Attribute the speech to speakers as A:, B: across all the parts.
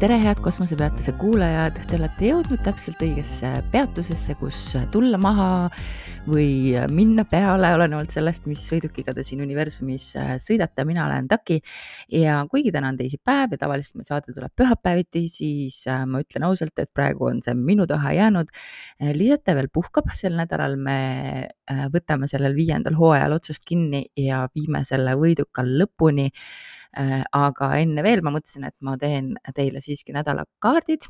A: tere, head kosmosepeatuse kuulajad, te olete jõudnud täpselt õigesse peatusesse, kus tulla maha või minna peale, olenevalt sellest, mis sõidukiga te siin universumis äh, sõidate. mina olen Taki ja kuigi täna on teisipäev ja tavaliselt meil saade tuleb pühapäeviti, siis äh, ma ütlen ausalt, et praegu on see minu taha jäänud. Äh, Lisete veel puhkab, sel nädalal me võtame sellel viiendal hooajal otsast kinni ja viime selle võidukal lõpuni aga enne veel ma mõtlesin, et ma teen teile siiski nädalakaardid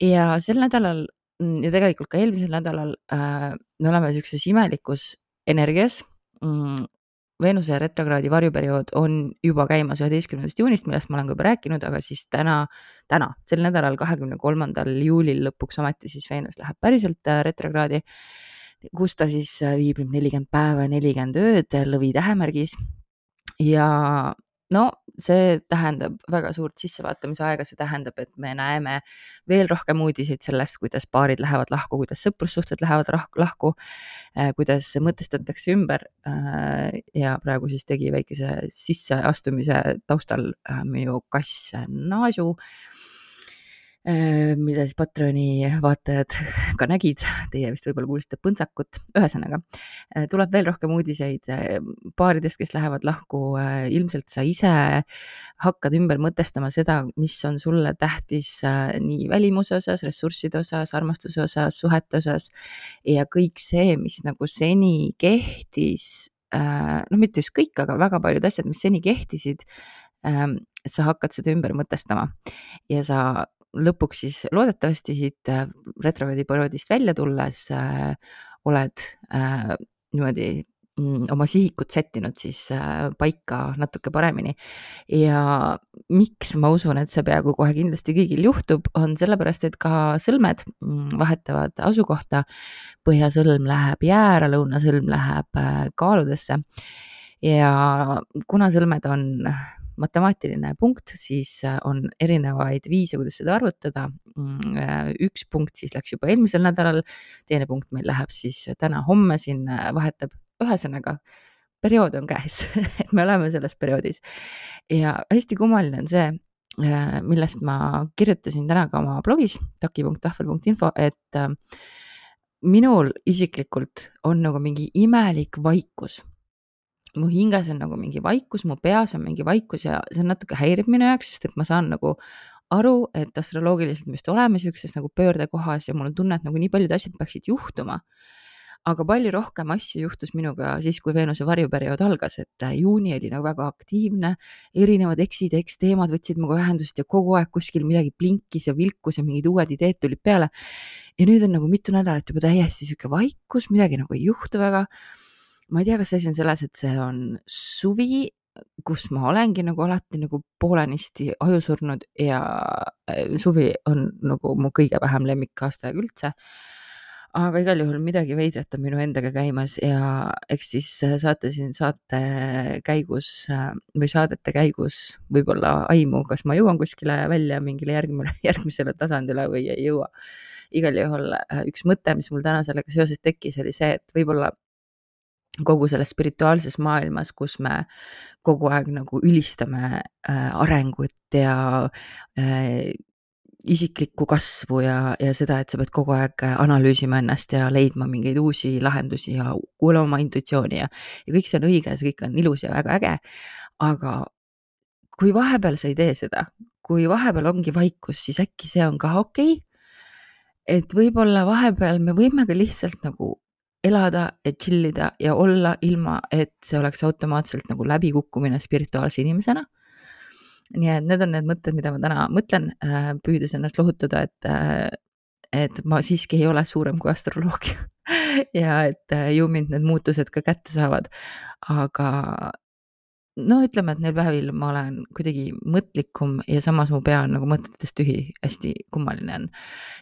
A: ja sel nädalal mm, ja tegelikult ka eelmisel nädalal äh, me oleme siukses imelikus energias mm, Veenuse retrokraadi varjuperiood on juba käimas üheteistkümnendast juunist, millest ma olen ka juba rääkinud, aga siis täna, täna, sel nädalal, kahekümne kolmandal juulil lõpuks ometi siis Veenus läheb päriselt äh, retrokraadi, kus ta siis viibib nelikümmend päeva ja nelikümmend ööd lõvi tähemärgis. ja no see tähendab väga suurt sissevaatamise aega, see tähendab, et me näeme veel rohkem uudiseid sellest, kuidas paarid lähevad lahku, kuidas sõprussuhted lähevad lahku, äh, kuidas mõtestatakse ümber. Äh, ja praegu siis tegi väikese sisseastumise taustal äh, minu kass Äh, mida siis Patroni vaatajad ka nägid, teie vist võib-olla kuulsite põntsakut, ühesõnaga äh, tuleb veel rohkem uudiseid. Äh, paaridest, kes lähevad lahku, ilmselt sa ise hakkad ümber mõtestama seda, mis on sulle tähtis nii välimuse osas, ressursside osas, armastuse osas, suhete osas. Ja kõik see, mis nagu seni kehtis, noh, mitte just kõik, aga väga paljud asjad, mis seni kehtisid, ähm, sa hakkad seda ümber mõtestama. Ja sa lõpuks siis loodetavasti siit äh, retrogradi perioodist välja tulles äh, oled äh, niimoodi mm, oma sihikut sättinud siis äh, paika natuke paremini. ja miks ma usun, et see peaaegu kohe kindlasti kõigil juhtub, on sellepärast, et ka sõlmed mm, vahetavad asukohta. põhjasõlm läheb jäära, lõunasõlm läheb äh, kaaludesse. ja kuna sõlmed on matemaatiline punkt, siis äh, on erinevaid viise, kuidas seda arvutada. Mm, äh, üks punkt siis läks juba eelmisel nädalal, teine punkt meil läheb siis täna-homme siin äh, vahetab, ühesõnaga periood on käes et me oleme selles perioodis ja hästi kummaline on see, millest ma kirjutasin täna ka oma blogis taki.tahvel.info, et minul isiklikult on nagu mingi imelik vaikus mu hinges on nagu mingi vaikus, mu peas on mingi vaikus ja see natuke häirib minu jaoks, sest et ma saan nagu aru, et astroloogiliselt me just oleme siukses nagu pöördekohas ja mul on tunne, et nagu nii paljud asjad peaksid juhtuma. aga palju rohkem asju juhtus minuga siis, kui Veenuse varjuperiood algas, et äh, juuni oli nagu väga aktiivne, erinevad ex-ideks teemad võtsid minuga ühendust ja kogu aeg kuskil midagi blinkis ja vilkus ja mingid uued ideed tulid peale. ja nüüd on nagu mitu nädalat juba täiesti sihuke vaikus, midagi nagu ei juhtu väga ma ei tea, kas asi on selles, et see on suvi, kus ma olengi nagu alati nagu poolenisti aju surnud ja äh, suvi on nagu mu kõige vähem lemmikkaastaeg üldse. aga igal juhul midagi veidrat on minu endaga käimas ja eks siis äh, saate siin saate käigus äh, või saadete käigus võib-olla aimu, kas ma jõuan kuskile välja mingile järgmine, järgmisele tasandile või ei jõua igal juhul üks mõte, mis mul täna sellega seoses tekkis, oli see, et võib-olla kogu selles spirituaalses maailmas, kus me kogu aeg nagu ülistame äh, arengut ja äh, isiklikku kasvu ja, ja seda, et sa pead kogu aeg analüüsima ennast ja leidma mingeid uusi lahendusi ja kuulama oma intuitsiooni ja, ja kõik see on õige, see kõik on ilus ja väga äge. aga kui vahepeal sa ei tee seda, kui vahepeal ongi vaikus, siis äkki see on ka okei okay? et võib-olla vahepeal me võime ka lihtsalt nagu elada chill ida ja olla ilma, et see oleks automaatselt nagu läbikukkumine spirituaalse inimesena. nii et need on need mõtted, mida ma täna mõtlen, äh, püüdes ennast lohutada, et, äh, et ma siiski ei ole suurem kui astroloogia ja et äh, ju mind need muutused ka kätte saavad. aga no ütleme, et neil päevil ma olen kuidagi mõtlikum ja samas mu pea on nagu mõtetest tühi, hästi kummaline on.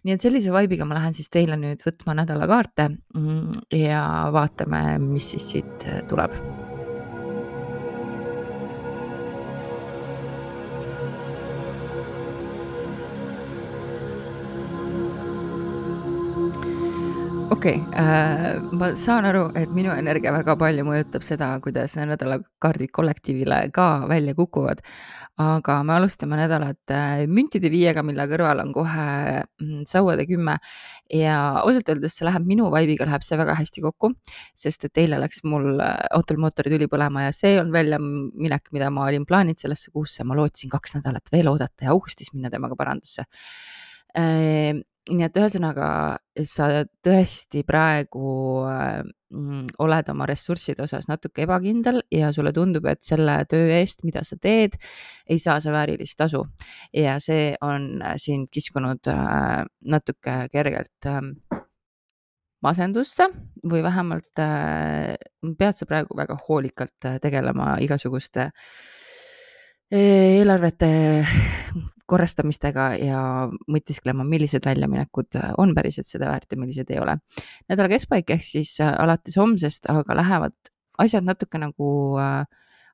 A: nii et sellise vibe'iga ma lähen siis teile nüüd võtma nädalakaarte mm, ja vaatame, mis siis siit tuleb okei okay, äh,, ma saan aru, et minu energia väga palju mõjutab seda, kuidas nädalakaardid kollektiivile ka välja kukuvad. aga me alustame nädalat äh, müntide viiega, mille kõrval on kohe mm, sauade kümme. Ja ausalt öeldes see läheb minu vibe'iga läheb see väga hästi kokku, sest et eile läks mul äh, autol mootorituli põlema ja see on väljaminek, mida ma olin plaaninud sellesse kuusse, ma lootsin kaks nädalat veel oodata ja augustis minna temaga parandusse. Äh, nii et ühesõnaga sa tõesti praegu mm, oled oma ressursside osas natuke ebakindel ja sulle tundub, et selle töö eest, mida sa teed, ei saa sa väärilist tasu. ja see on sind kiskunud äh, natuke kergelt äh, masendusse või vähemalt äh, pead sa praegu väga hoolikalt äh, tegelema igasuguste äh, eelarvete korrastamistega ja mõtisklema, millised väljaminekud on päriselt seda väärt ja millised ei ole. nädala keskpaik ehk siis äh, alates homsest aga lähevad asjad natuke nagu äh,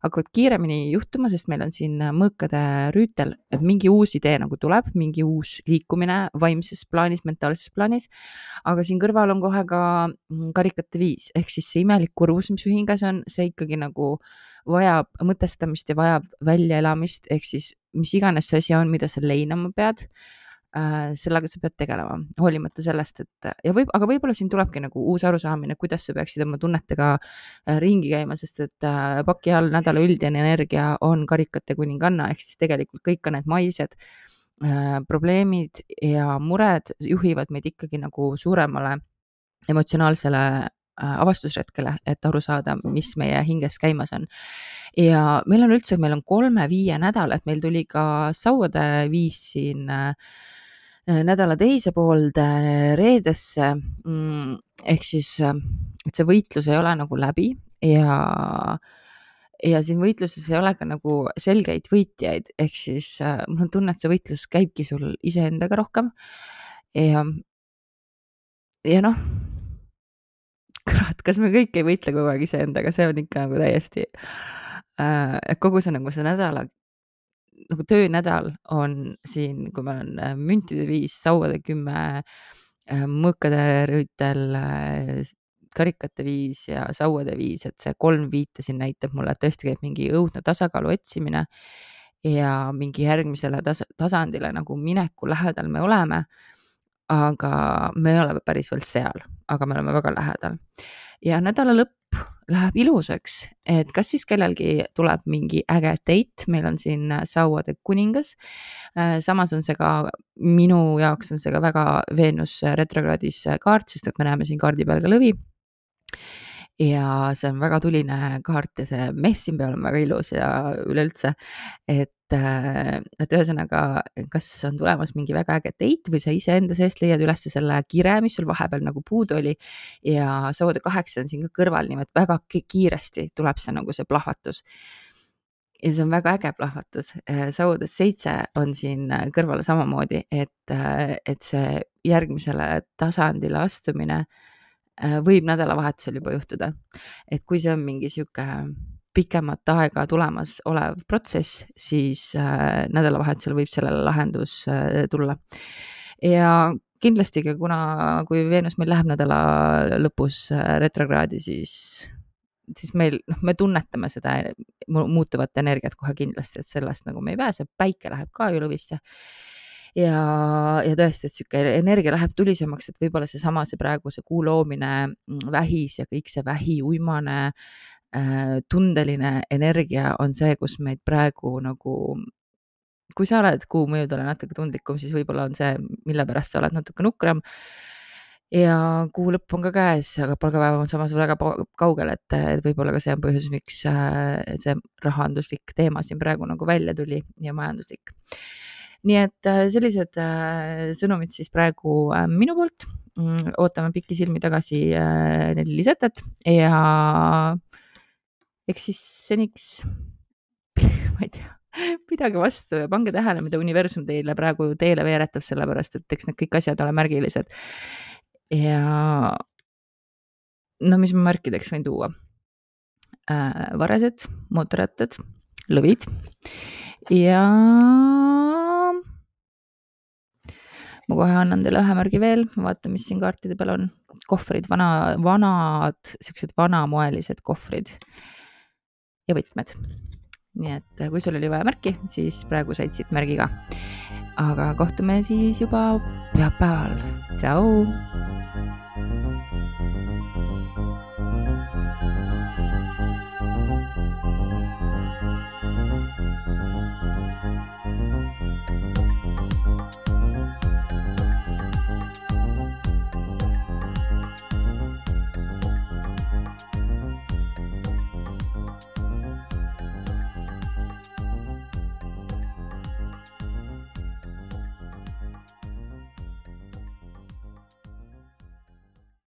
A: hakkavad kiiremini juhtuma, sest meil on siin mõõkade rüütel, et mingi uus idee nagu tuleb, mingi uus liikumine vaimses plaanis, mentaalses plaanis. aga siin kõrval on kohe ka mm, karikate viis ehk siis see imelik kurbus, mis su hinges on, see ikkagi nagu vajab mõtestamist ja vajab väljaelamist, ehk siis mis iganes see asi on, mida sa leinama pead äh,, sellega sa pead tegelema, hoolimata sellest, et ja võib, aga võib-olla siin tulebki nagu uus arusaamine, kuidas sa peaksid oma tunnetega äh, ringi käima, sest et äh, paki all nädala üldine energia on karikate kuninganna, ehk siis tegelikult kõik ka need maised äh, probleemid ja mured juhivad meid ikkagi nagu suuremale emotsionaalsele Äh, avastusretkele, et aru saada, mis meie hinges käimas on. ja meil on üldse, meil on kolme-viie nädal, et meil tuli ka sauade viis siin äh, nädala teise poolde reedesse. Mm, ehk siis, et see võitlus ei ole nagu läbi ja ja siin võitluses ei ole ka nagu selgeid võitjaid, ehk siis äh, mul on tunne, et see võitlus käibki sul iseendaga rohkem. ja, ja noh kurat, kas me kõik ei võitle kogu aeg iseendaga, see on ikka nagu täiesti äh,, kogu see nagu see nädala, nagu töönädal on siin, kui meil on äh, müntide viis, sauade kümme äh,, mõõkade rüütel äh,, karikate viis ja sauade viis, et see kolm viite siin näitab mulle, et tõesti käib mingi õudne tasakaalu otsimine ja mingi järgmisele tas tasandile nagu mineku lähedal me oleme aga me ei ole päris veel seal, aga me oleme väga lähedal. ja nädala lõpp läheb ilusaks, et kas siis kellelgi tuleb mingi äge date, meil on siin sauade kuningas. Äh, samas on see ka, minu jaoks on see ka väga Veenus retrokraadis kaart, sest et me näeme siin kaardi peal ka lõvi ja see on väga tuline kaart ja see mess siin peal on väga ilus ja üleüldse, et, äh, et ühesõnaga, kas on tulemas mingi väga äge date või sa iseenda seest leiad üles selle kire, mis sul vahepeal nagu puudu oli? Ja sauade kaheksa on siin ka kõrval, nii et väga kiiresti tuleb see nagu see plahvatus. Ja see on väga äge plahvatus. Äh, sauades seitse on siin kõrval samamoodi, et, äh, et see järgmisele tasandile astumine Äh, võib nädalavahetusel juba juhtuda. et kui see on mingi sihuke pikemat aega tulemas olev protsess, siis äh, nädalavahetusel võib sellele lahendus äh, tulla. ja kindlasti ka kuna, kui Veenus meil läheb nädala lõpus äh, retrokraadi, siis, siis meil, noh, me tunnetame seda muutuvat energiat kohe kindlasti, et sellest nagu me ei pääse, päike läheb ka ju lõvisse ja, ja tõesti, et sihuke energia läheb tulisemaks, et võib-olla seesama, see praegu see kuu loomine mm, vähis ja kõik see vähi, uimane äh,, tundeline energia on see, kus meid praegu nagu kui sa oled kuu mõjudele natuke tundlikum, siis võib-olla on see, mille pärast sa oled natuke nukram. Ja kuu lõpp on ka käes, aga palgapäev on samas väga kaugel, et, et võib-olla ka see on põhjus, miks äh, see rahanduslik teema siin praegu nagu välja tuli ja majanduslik nii et äh, sellised äh, sõnumid siis praegu äh, minu poolt. Mm, ootame pikisilmi tagasi need lisetet ja eks siis seniks, ma ei tea, pidage vastu ja pange tähele, mida universum teile praegu teele veeretab, sellepärast et eks need kõik asjad ole märgilised. ja no mis ma märkideks võin tuua äh,? varased, mootorrattad, lõvid ja ma kohe annan teile ühe märgi veel, vaata, mis siin kaartide peal on. kohvrid, vana, vanad, siuksed vanamoelised kohvrid ja võtmed. nii et kui sul oli vaja märki, siis praegu said siit märgi ka. aga kohtume siis juba pühapäeval. tšau. thank you